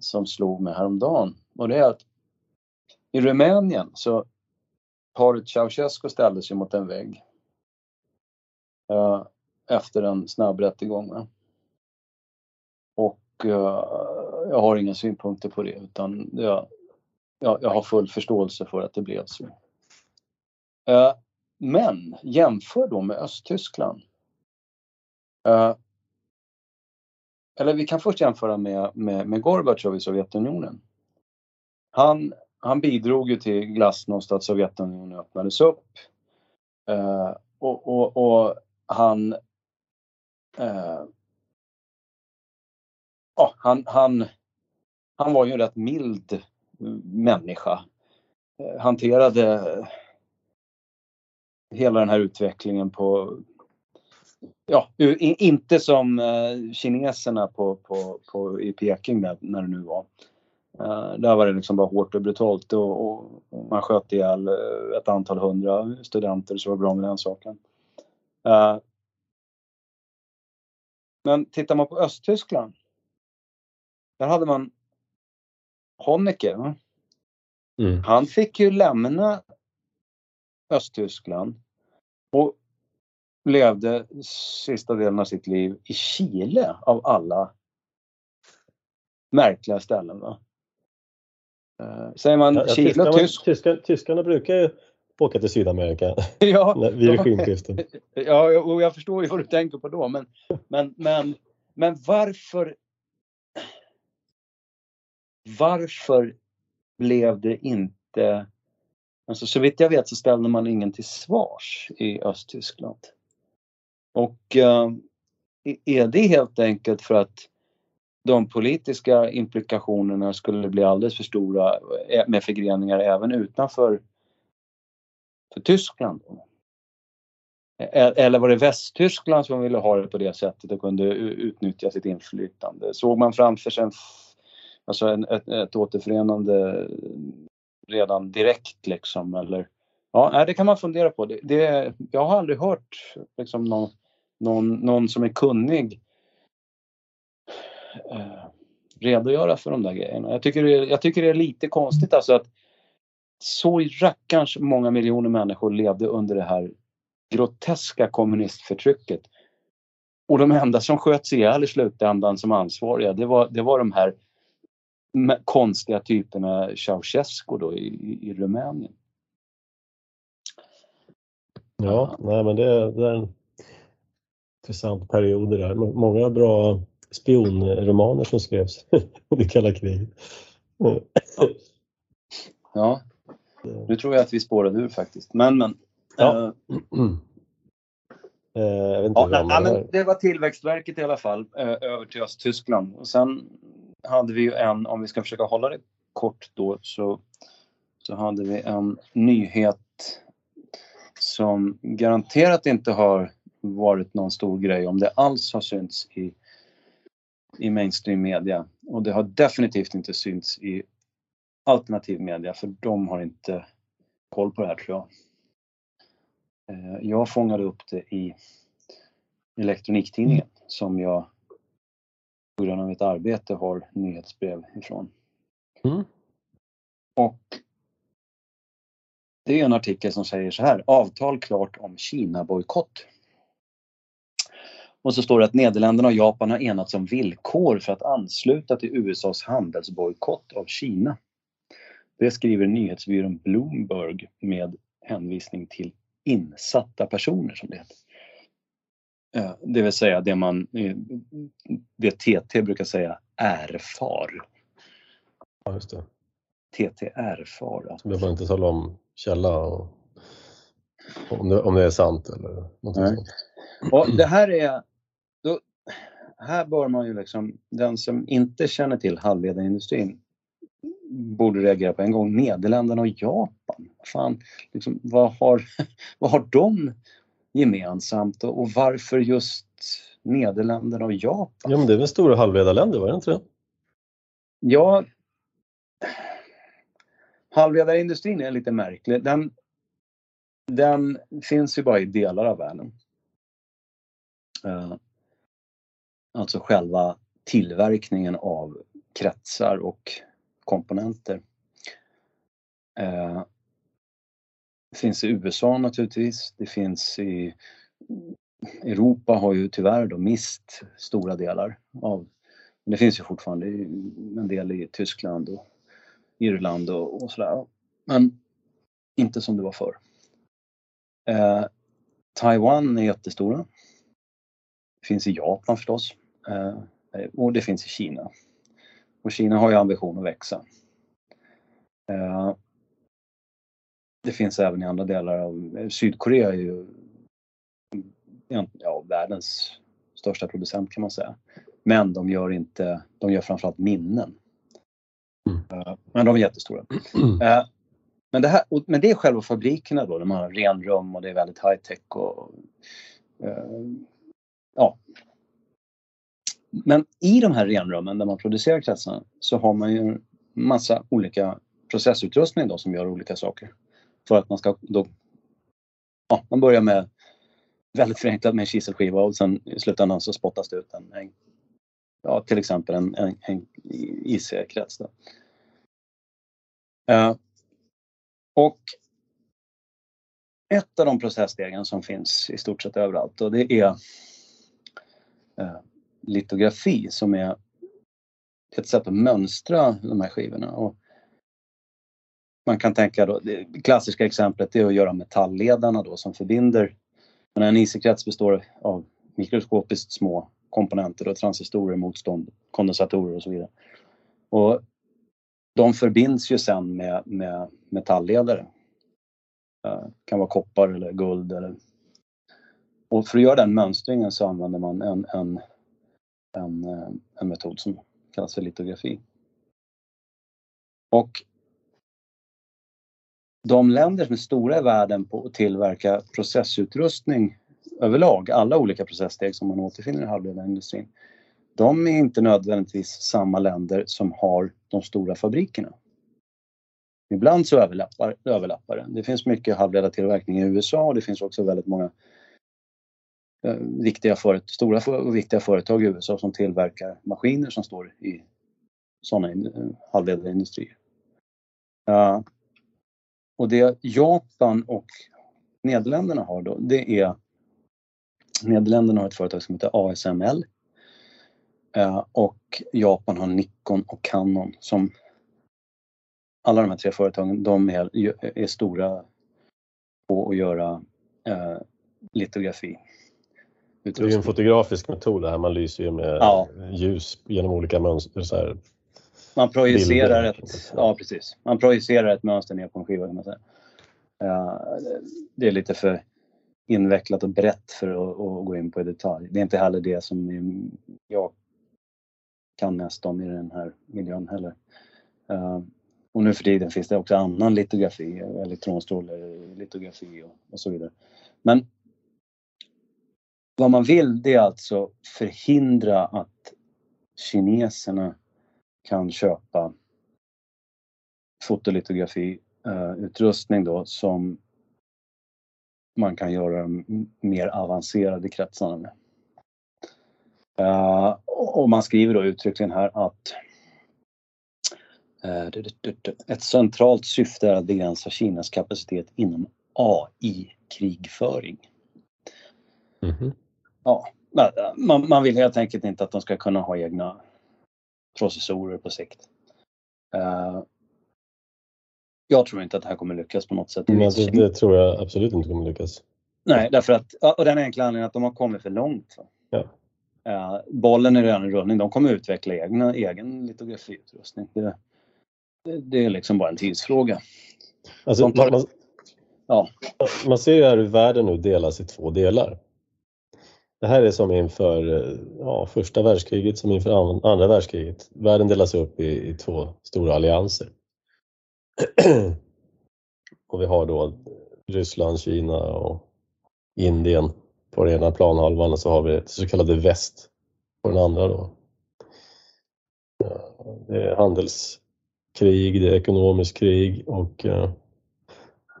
som slog mig häromdagen. Och det är att i Rumänien så paret Ceausescu ställde sig mot en vägg. eh, efter en snabb rättegång. Och eh, jag har inga synpunkter på det utan jag, jag, jag har full förståelse för att det blev så. Eh, men jämför då med Östtyskland. Eh, eller vi kan först jämföra med, med, med Gorbatjov i Sovjetunionen. Han, han bidrog ju till glasnost att Sovjetunionen öppnades upp. Eh, och, och, och han, eh, han, han, han var ju en rätt mild eh, människa. Eh, hanterade eh, hela den här utvecklingen på Ja, inte som kineserna på, på, på, i Peking där, när det nu var. Där var det liksom bara hårt och brutalt och, och, man sköt ihjäl ett antal hundra studenter så var det bra med den saken. Men tittar man på Östtyskland. Där hade man Honecker. Mm. Han fick ju lämna Östtyskland och levde sista delen av sitt liv i Chile av alla märkliga ställen. Va? Eh, säger man Ja, Chile och tyskarna, Tysk... tyska, tyskarna brukar ju åka till Sydamerika Ja, vid regimskiften. ja, och jag förstår ju vad du tänker på då. Men, men, men, men varför... Varför blev det inte... Alltså, så vitt jag vet så ställde man ingen till svars i Östtyskland. Och eh, är det helt enkelt för att de politiska implikationerna skulle bli alldeles för stora eh, med förgreningar även utanför för Tyskland? E, eller var det Västtyskland som ville ha det på det sättet och kunde utnyttja sitt inflytande? Såg man framför sig en, alltså en, ett, ett återförenande redan direkt liksom? Eller, ja, nej, det kan man fundera på. Det, det, jag har aldrig hört liksom, någon, någon, någon som är kunnig eh, redogöra för de där grejerna. Jag tycker, det, är- jag tycker det är lite konstigt alltså att så rackarns många miljoner människor levde under det här groteska kommunistförtrycket. Och de enda som sköts ihjäl i slutändan som ansvariga, det var, det var de här konstiga typerna Ceausescu då i, i, Rumänien. Ja, nej, men det, det är en intressant period det där. Må- Många bra spionromaner som skrevs under kalla kriget. Mm. Ja, nu tror jag att vi spårade ur faktiskt. Men, men. Ja. inte Ja, nej, men det var Tillväxtverket i alla fall, eh, över till Östtyskland. Och sen hade vi ju en, om vi ska försöka hålla det kort då, så, så hade vi en nyhet som garanterat inte har varit någon stor grej om det alls har synts i, i mainstream media. Och det har definitivt inte synts i alternativ media för de har inte koll på det här tror jag. Eh, jag fångade upp det i Elektroniktidningen som jag på grund av mitt arbete har nyhetsbrev ifrån. Mm. Och det är en artikel som säger så här, avtal klart om Kina-bojkott. Och så står det att Nederländerna och Japan har enats om villkor för att ansluta till USAs handelsbojkott av Kina. Det skriver nyhetsbyrån Bloomberg med hänvisning till insatta personer som det heter. Eh, Det vill säga det man, eh, det TT brukar säga erfar. Ja, just det. TT erfar. att- Så behöver inte tala om källa och om det, om det är sant eller någonting Nej. sånt. Och det här är, då, här bör man ju liksom, den som inte känner till halvledarindustrin borde reagera på en gång. Nederländerna och Japan. Fan, liksom, vad, har, vad har de gemensamt och, och varför just Nederländerna och Japan? Ja, men det är väl stora halvledarländer, var det inte det? Ja, halvledarindustrin är lite märklig. Den, den finns ju bara i delar av världen. Eh, alltså själva tillverkningen av kretsar och komponenter. Det finns i USA naturligtvis. Det finns i Europa har ju tyvärr då mist stora delar av men det finns ju fortfarande en del i Tyskland och Irland och, och sådär. Men inte som det var förr. Eh, Taiwan är jättestora. Det finns i Japan förstås. Eh, och det finns i Kina. Och Kina har ju ambition att växa. Eh, det finns även i andra delar av Sydkorea är ju ja, världens största producent kan man säga. Men de gör inte, de gör framförallt minnen. Mm. Eh, Men de är jättestora. Eh, Men det, här, men det är själva fabrikerna då, de har renrum och det är väldigt high tech och eh, ja. Men i de här renrummen där man producerar kretsarna så har man ju en massa olika processutrustning då som gör olika saker. För att man ska då, ja, man börjar med väldigt förenklat med en kiselskiva och sen i slutändan så spottas det ut en, en ja, till exempel en, en, en IC-krets. Då. Eh, och ett av de processstegen som finns i stort sett överallt och det är eh, litografi som är ett sätt att mönstra de här skivorna. Och man kan tänka då, det klassiska exemplet är att göra metallledarna då som förbinder. Men en IC-krets består av mikroskopiskt små komponenter och transistorer, motstånd, kondensatorer och så vidare. Och de förbinds ju sen med, med metallledare. Det kan vara koppar eller guld eller och för att göra den mönstringen så använder man en, en, en, eh, en metod som kallas för litografi. Och de länder som är stora i världen på att tillverka processutrustning överlag, alla olika processsteg som man återfinner i halvledarindustrin, de är inte nödvändigtvis samma länder som har de stora fabrikerna. Ibland så överlappar, överlappar det. Det finns mycket halvledartillverkning i USA och det finns också väldigt många eh, viktiga föret, stora och viktiga företag i USA som tillverkar maskiner som står i sådana eh, halvledarindustrier. Och det Japan och Nederländerna har då, det är Nederländerna har ett företag som heter ASML eh, och Japan har Nikon och Canon som alla de här tre företagen, de är, är stora på att göra eh, litografi. Det är ju en fotografisk metod det här, man lyser ju med Ja. ljus genom olika mönster. Så här. Man projicerar Bilder. ett, ja precis, man projicerar ett mönster ner på en skiva kan man säga. Det är lite för invecklat och brett för att, att gå in på i detalj. Det är inte heller det som jag kan mest om i den här miljön heller. Och nu för tiden finns det också annan litografi, elektronstrålelitografi och, och så vidare. Men vad man vill det är alltså förhindra att kineserna kan köpa fotolitografi uh, utrustning då som man kan göra de mer avancerade kretsarna med. Uh, och man skriver då uttryckligen här att uh, ett centralt syfte är att begränsa Kinas kapacitet inom AI-krigföring. Mm -hmm. Ja, man, man, vill helt enkelt inte att de ska kunna ha egna processorer på sikt. Uh, jag tror inte att det här kommer lyckas på något sätt. Men det, det, tror jag absolut inte kommer lyckas. Nej, därför att, och den enkla anledningen att de har kommit för långt. Ja. Uh, bollen är redan i rullning. De kommer utveckla egna, egen litografiutrustning. Det, det, det är liksom bara en tidsfråga. Alltså, tar, man, ja. man ser ju här hur världen nu delas i två delar. Det här är som inför eh, ja, första världskriget, som inför andra världskriget. Världen delas upp i, i två stora allianser. och vi har då Ryssland, Kina och Indien på den ena planhalvan och så har vi det så kallade väst på den andra då. Det är handelskrig, det är ekonomiskt krig och eh,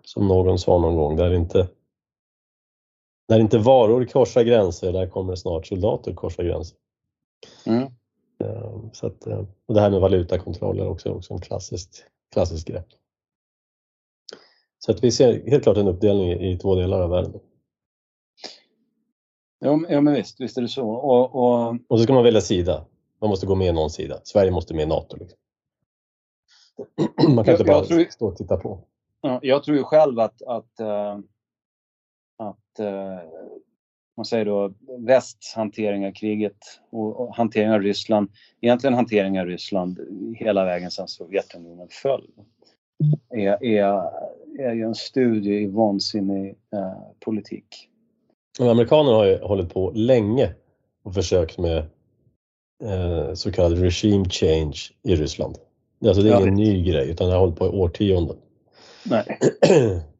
som någon sa någon gång, där inte när inte varor korsar gränser, där kommer snart soldater korsa gränser. Mm. Eh, så att, eh, och det här med valutakontroll är också, också en klassiskt, klassiskt grepp. Så att vi ser helt klart en uppdelning i två delar av världen. Ja, ja men visst, visst är det så. Och, och... och så ska man välja sida. Man måste gå med i någon sida. Sverige måste med i NATO. Liksom. Man kan jag, inte bara tror, stå och titta på. Ja, jag tror ju själv att, att, uh, att uh, man säger då västs hantering av kriget och, och hantering av Ryssland, egentligen hantering av Ryssland hela vägen sedan Sovjetunionen föll, är, är, är ju en studie i vansinnig uh, politik. Amerikanerna har ju hållit på länge och försökt med eh, så kallad regime change i Ryssland. Alltså det är ingen ny grej utan det har hållit på i årtionden. Nej.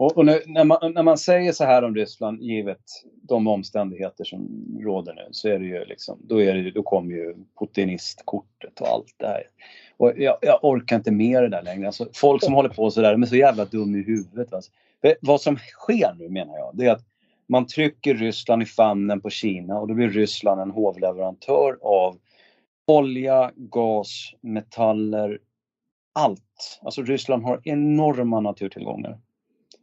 och, och nu, när, man, när man säger så här om Ryssland, givet de omständigheter som råder nu, så är det ju liksom, då, är det, då kommer ju putinistkortet och allt det här. Och jag, jag orkar inte med det där längre. Alltså, folk som håller på så där, de är så jävla dum i huvudet. Alltså. Vad som sker nu menar jag, det är att man trycker Ryssland i famnen på Kina och då blir Ryssland en hovleverantör av olja, gas, metaller, allt. Alltså Ryssland har enorma naturtillgångar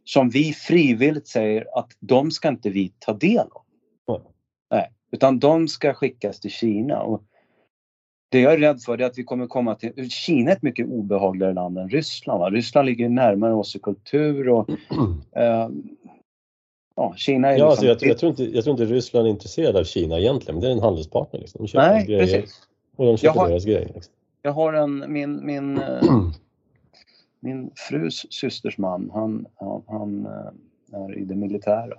som vi frivilligt säger att de ska inte vi ta del av. Mm. Nej, utan de ska skickas till Kina. Och det jag är rädd för är att vi kommer komma till... Kina är ett mycket obehagligare land än Ryssland. Va? Ryssland ligger närmare oss i kultur och eh, ja, Kina är ja, liksom... alltså jag, jag, tror inte, jag tror inte Ryssland är intresserad av Kina egentligen, men det är en handelspartner. Liksom. De köper Nej, grejer precis. och de köper har, deras grejer. Liksom. Jag har en, min, min, eh, min frus systers man, han, han, han eh, är i det militära.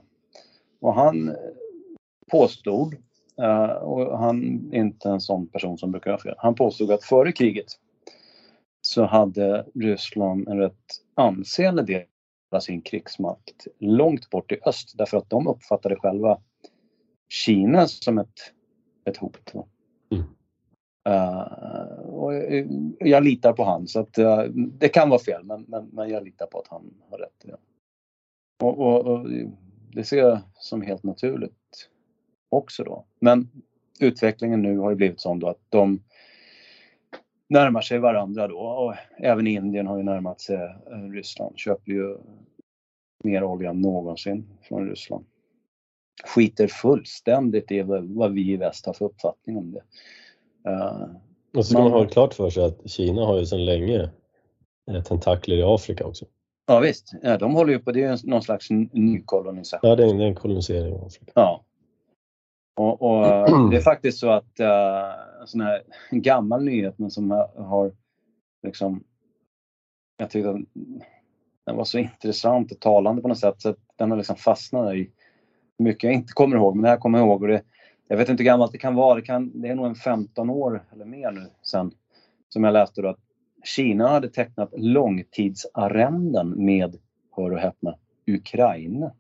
Och han påstod, eh, och han är inte en sån person som brukar ha fel, han påstod att före kriget så hade Ryssland en rätt ansenlig del sin krigsmakt långt bort i öst därför att de uppfattade själva Kina som ett, ett hot. Mm. Uh, och eh, jag litar på han så att eh, det kan vara fel men, men, men, jag litar på att han har rätt. Ja. Och, och, och, det ser jag som helt naturligt också då. Men utvecklingen nu har ju blivit sån då att de närmar sig varandra då och även Indien har ju närmat sig eh, Ryssland, köper ju mer olja än någonsin från Ryssland. Skiter fullständigt i vad vi i väst har för uppfattning om det. Och så ska man, man ha klart för sig att Kina har ju sedan länge eh, tentakler i Afrika också. Ja visst, ja, de håller ju på, det är någon slags nykolonisation. Ja, det är, det är en kolonisering av Afrika. Ja, och, och det är faktiskt så att uh, sån här gammal nyhet men som har liksom, jag tyckte den var så intressant och talande på något sätt så att den har liksom fastnat i mycket jag inte kommer ihåg, men det här kommer jag ihåg. Och det, jag vet inte hur gammalt det kan vara, det, kan, det är nog en 15 år eller mer nu sen som jag läste då att Kina hade tecknat långtidsarrenden med, hör och häpna, Ukraina.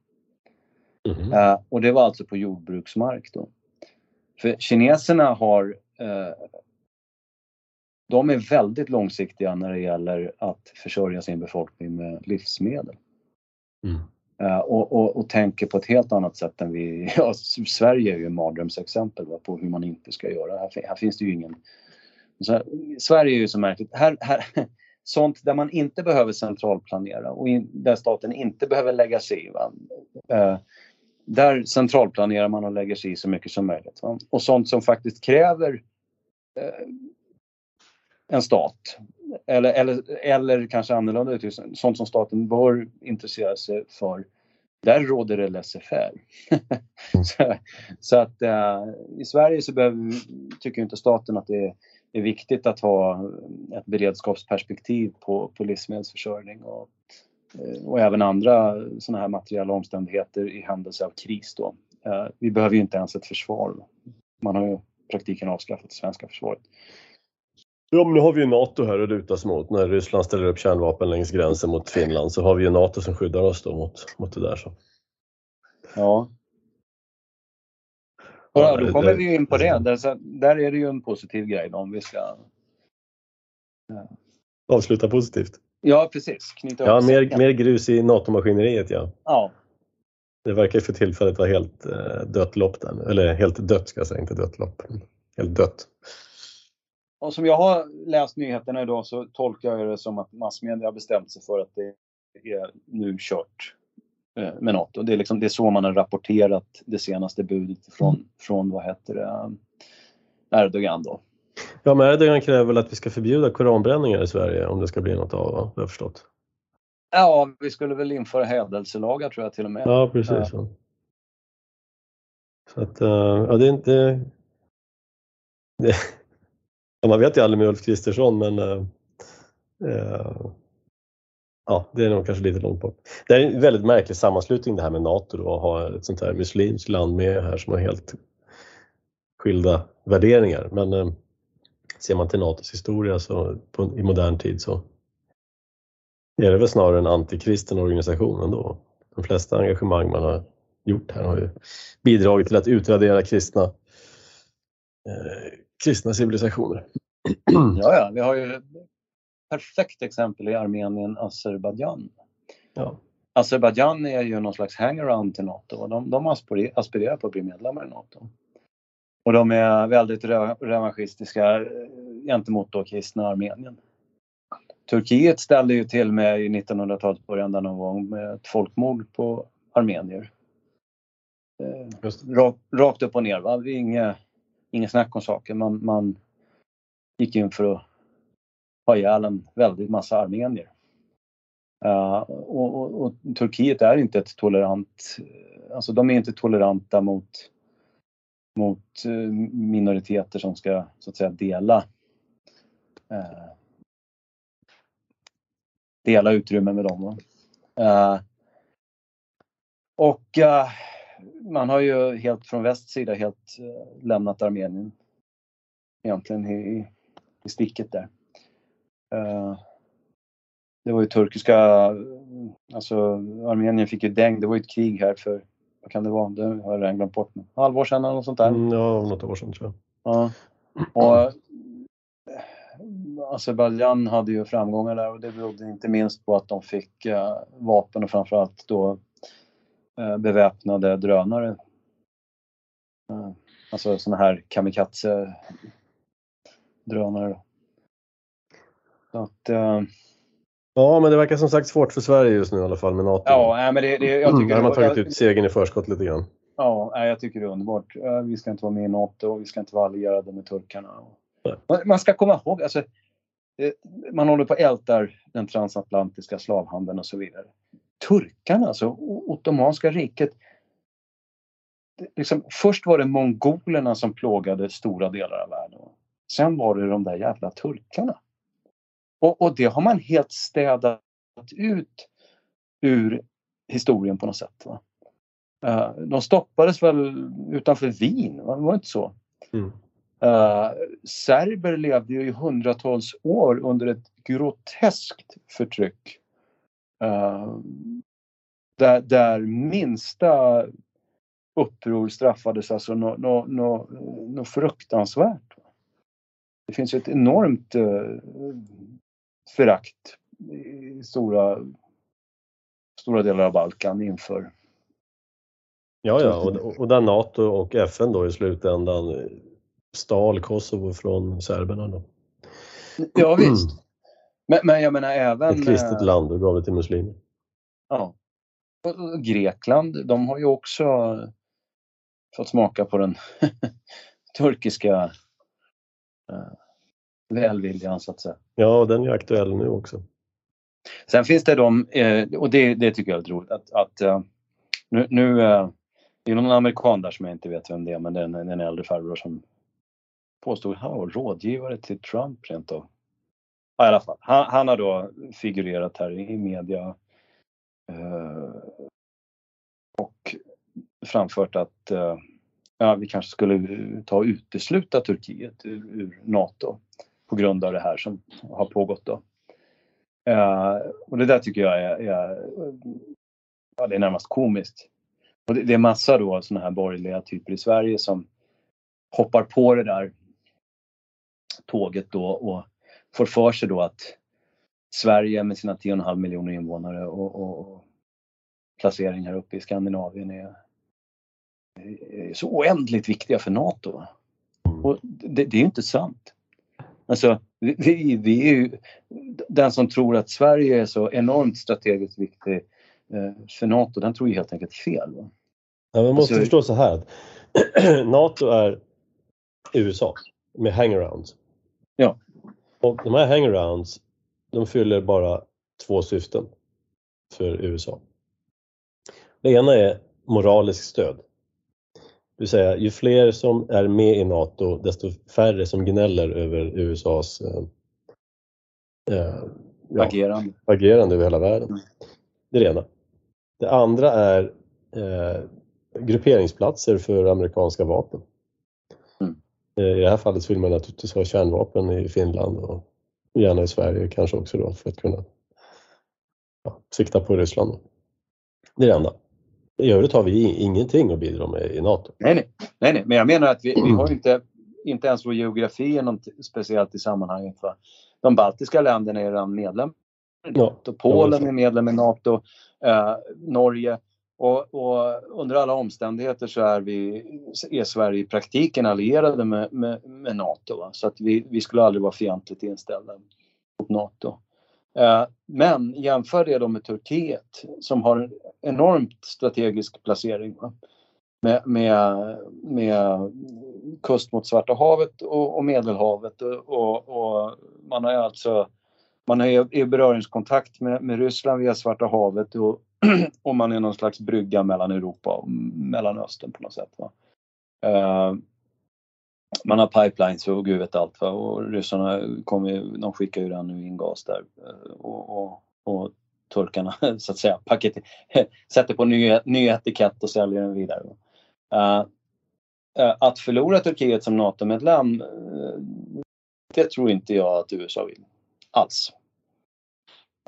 Mm. Uh, och det var alltså på jordbruksmark då. För kineserna har uh, de är väldigt långsiktiga när det gäller att försörja sin befolkning med livsmedel. Mm. Eh, och, och, och, tänker på ett helt annat sätt än vi... Ja, Sverige är ju ett mardrömsexempel på hur man inte ska göra. Här, här finns det ju ingen... Så, Sverige är ju så märkligt. Här, här, sånt där man inte behöver centralplanera och in, där staten inte behöver lägga sig i. Eh, där centralplanerar man och lägger sig i så mycket som möjligt. Va? Och sånt som faktiskt kräver eh, en stat. Eller, eller, eller kanske annorlunda uttryckt, sånt som staten bör intressera sig för. Där råder det laissez-faire. så, så, att äh, i Sverige så behöver, tycker inte staten att det är, är, viktigt att ha ett beredskapsperspektiv på, på livsmedelsförsörjning och, eh, och även andra sådana här materiella omständigheter i händelse av kris. Då. Äh, vi behöver ju inte ens ett försvar. Man har ju i praktiken avskaffat det svenska försvaret. Ja, men nu har vi ju NATO här att luta mot. När Ryssland ställer upp kärnvapen längs gränsen mot Finland så har vi ju NATO som skyddar oss då mot, mot det där. Så. Ja. Ja, då kommer vi in på det. Där, där är det ju en positiv grej om vi ska... Ja. Avsluta positivt. Ja, precis. Knyta ja, mer, mer grus i NATO-maskineriet, ja. Ja. Det verkar för tillfället vara helt eh, dött lopp där Eller helt dött ska jag säga, inte dött lopp. Helt dött. Och som jag har läst nyheterna idag så tolkar jag det som att massmedia har bestämt sig för att det är nu kört eh, med NATO. Det är, liksom, det är så man har rapporterat det senaste budet från, från vad heter det, Erdogan då. Ja, men Erdogan kräver väl att vi ska förbjuda koranbränningar i Sverige om det ska bli något av, vad jag förstått. Ja, vi skulle väl införa hädelselagar tror jag till och med. Ja, precis. Ja. Så att, eh, ja, det är inte... Det, man vet ju aldrig med Ulf Kristersson men eh, eh, ja, det är nog kanske lite långt bort. Det är en väldigt märklig sammanslutning det här med NATO då, att ha ett sånt här muslimskt land med här som har helt skilda värderingar. Men eh, ser man till NATOs historia så på, i modern tid så är det väl snarare en antikristen organisation ändå. De flesta engagemang man har gjort här har ju bidragit till att utradera kristna kristna civilisationer. Ja, ja, vi har ju ett perfekt exempel i Armenien, Azerbajdzjan. Ja. Azerbajdzjan är ju någon slags hangaround till NATO och de, de aspirerar på att bli medlemmar i NATO. Och de är väldigt revanschistiska eh, gentemot då kristna Armenien. Turkiet ställde ju till med i 1900-talets början någon gång med ett folkmord på armenier. Eh, rakt upp och ner. Va? Inget, inget snack om saken. Man, man gick in för att ha ihjäl en väldigt massa armenier. Uh, och, och, och, Turkiet är inte ett tolerant, alltså de är inte toleranta mot, mot eh, minoriteter som ska så att säga dela uh, dela utrymme med dem. Eh, och man har ju helt från västs sida helt uh, lämnat Armenien egentligen i, i sticket där. Uh, det var ju turkiska, alltså Armenien fick ju däng, det var ju ett krig här för, vad kan det vara, det har jag redan glömt bort nu. Halvår sedan eller något sånt där? Mm, ja, något år sedan tror jag. Ja. Och, Azerbajdzjan hade ju framgångar där och det berodde inte minst på att de fick vapen och framförallt då Eh, beväpnade drönare. Eh, alltså sådana här kamikaze-drönare. Så att, uh... Ja, men det verkar som sagt svårt för Sverige just nu i alla fall med NATO. Ja, men det, det, jag tycker... Där har man tagit ut segern i förskott lite grann. Ja, jag tycker det är underbart. Vi ska inte vara med i NATO och vi ska inte vara allierade med turkarna. Man ska komma ihåg, alltså, man håller på och ältar den transatlantiska slavhandeln och så vidare turkarna, alltså Ottomanska riket. Liksom, först var det mongolerna som plågade stora delar av världen. Sen var det de där jävla turkarna. Och, och det har man helt städat ut ur historien på något sätt. Va? Uh, de stoppades väl utanför Wien, va? var det inte så? Mm. Uh, serber levde ju i hundratals år under ett groteskt förtryck. Uh, där, där minsta uppror straffades alltså något no, no, no fruktansvärt. Det finns ett enormt uh, förakt i stora, stora delar av Balkan inför Ja, ja, och, och där NATO och FN då i slutändan stal Kosovo från serberna. Då. Ja visst. Men, men jag menar även... Ett kristet land och gav det till muslimer. Ja. Och Grekland, de har ju också fått smaka på den turkiska uh, välviljan så att säga. Ja, den är aktuell nu också. Sen finns det de, eh, och det, det tycker jag är roligt, att, att nu, nu det är någon amerikan där som jag inte vet vem det är, men det är en, en äldre farbror som påstod att han var rådgivare till Trump rent av. Ja, i alla fall. Han, han har då figurerat här i media eh, och framfört att eh, ja, vi kanske skulle ta och utesluta Turkiet ur, ur NATO på grund av det här som har pågått då. Eh, och det där tycker jag är, är, ja, det är närmast komiskt. Och det, det är massa då sådana här borgerliga typer i Sverige som hoppar på det där tåget då och får för sig då att Sverige med sina 10,5 miljoner invånare och, och, och placering här uppe i Skandinavien är, är så oändligt viktiga för NATO. Mm. Och det, det är ju inte sant. Alltså, vi, vi är ju, den som tror att Sverige är så enormt strategiskt viktig eh, för NATO, den tror ju helt enkelt fel. Va? Ja, man måste alltså, förstå så här. NATO är USA med hangarounds. Ja. Och de här hangarounds, de fyller bara två syften för USA. Det ena är moraliskt stöd. Det vill säga, ju fler som är med i NATO, desto färre som gnäller över USAs eh, eh, ja, agerande. agerande över hela världen. Mm. Det är det ena. Det andra är eh, grupperingsplatser för amerikanska vapen. Eh, I det här fallet vill man naturligtvis ha kärnvapen i Finland och gärna i Sverige kanske också då för att kunna ja, sikta på Ryssland. Det är det enda. I övrigt har vi ingenting att bidra med i NATO. Nej, nej, nej, nej. men jag menar att vi, vi har inte, inte ens vår geografi är något speciellt i sammanhanget. För de baltiska länderna är redan medlemmar i NATO. Ja, Polen är medlem i NATO. Eh, Norge. Och, och, under alla omständigheter så är, vi, är Sverige i praktiken allierade med, med, med NATO. Va? Så att vi, vi skulle aldrig vara fientligt inställda mot NATO. Eh, men jämför det då med Turkiet som har en enormt strategisk placering. Va? Med, med, med kust mot Svarta havet och, och Medelhavet och, och, och, man har alltså man är i beröringskontakt med, med Ryssland via Svarta havet och och man är någon slags brygga mellan Europa och Mellanöstern på något sätt. Va? Uh, man har pipelines och gud vet allt. Va? Och ryssarna kommer, de skickar ju nu in gas där. Eh, och, och, och, turkarna så att säga paket, sätter på ny, ny etikett och säljer den vidare. Uh, att förlora Turkiet som NATO-medlem, det tror inte jag att USA vill alls.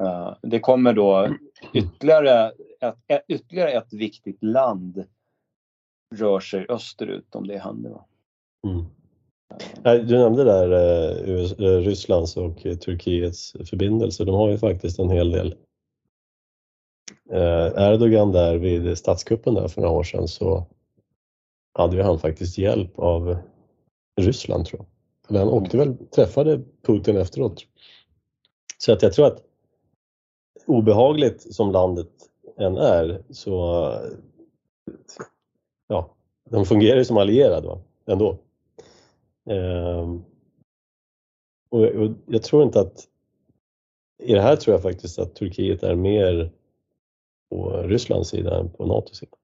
Uh, det kommer då ytterligare ett, ytterligare ett viktigt land rör sig österut om det händer. Mm. Du nämnde där uh, Rysslands och Turkiets förbindelser. De har ju faktiskt en hel del. Uh, Erdogan där vid statskuppen där för några år sedan så hade ju han faktiskt hjälp av Ryssland tror jag. Eller han åkte väl, träffade Putin efteråt. Så att jag tror att obehagligt som landet än är så ja, de fungerar ju som allierade va? ändå. Ehm, och, och jag tror inte att i det här tror jag faktiskt att Turkiet är mer på Rysslands sida än på NATOs sida.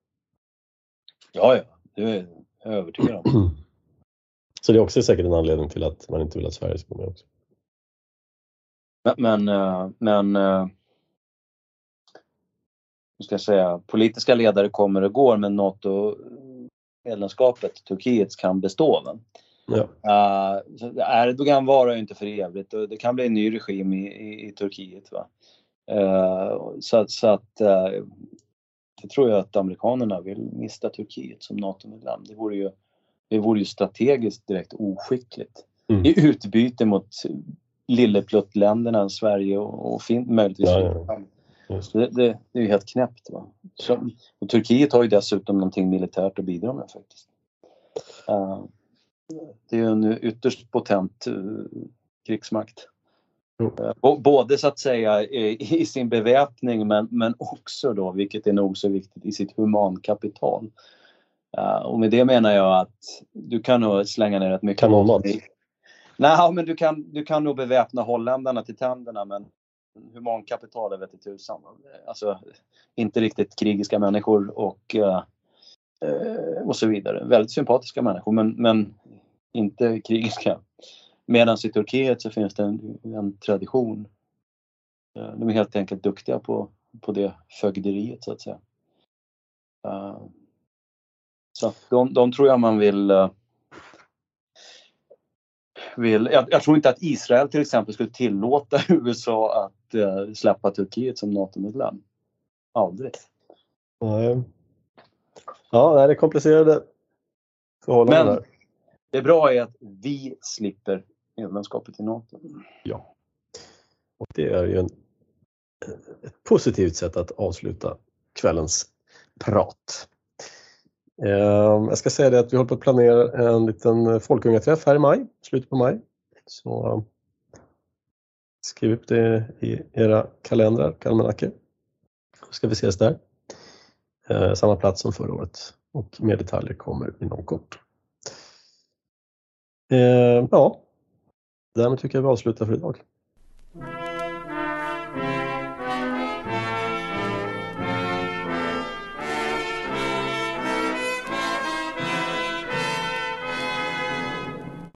Ja, ja, det är jag övertygad om. Så det är också säkert en anledning till att man inte vill att Sverige ska gå med också. Men, men, eh, men eh, hur ska jag säga, politiska ledare kommer och går men NATO-medlemskapet, Turkiet, kan bestå. Va? Ja. Uh, Erdogan varar ju inte för evigt och det kan bli en ny regim i, i, i Turkiet. Va? Uh, så, så att uh, det tror jag att amerikanerna vill mista Turkiet som NATO-medlem. Det vore ju, det vore ju strategiskt direkt oskickligt. Mm. I utbyte mot lillepluttländerna Sverige och, och fin, möjligtvis Ja, ja. Det, det, det är ju helt knäppt. Va? Så, och Turkiet har ju dessutom någonting militärt att bidra med faktiskt. Uh, det är ju en ytterst potent uh, krigsmakt. Uh, både så att säga i, i sin beväpning men, men också då, vilket är nog så viktigt, i sitt humankapital. Och med det menar jag att du kan nog slänga ner rätt mycket Kanonmat. Nej, men du kan, du kan nog beväpna holländarna till tänderna men humankapital är vete tusan. Alltså inte riktigt krigiska människor och, eh, och så vidare. Väldigt sympatiska människor men, men inte krigiska. Medan i Turkiet så finns det en, en tradition. Eh, de är helt enkelt duktiga på, på det fögderiet så att säga. Eh, så de, de tror jag man vill eh, vill, jag, jag tror inte att Israel till exempel skulle tillåta USA att eh, släppa Turkiet som NATO-medlem. Aldrig. Nej. Ja, det är komplicerade förhållanden Men- där. Det bra är att vi slipper medlemskapet i NATO. Ja. Och det är ju en, ett positivt sätt att avsluta kvällens prat. Ehm, jag ska säga det att vi håller på att planera en liten folkungaträff här i maj, slutet på maj. Så ehm, skriv upp det i era kalendrar, almanackor. Så ska vi ses där. Ehm, samma plats som förra året och mer detaljer kommer inom kort. Ja, därmed tycker jag vi avslutar för idag.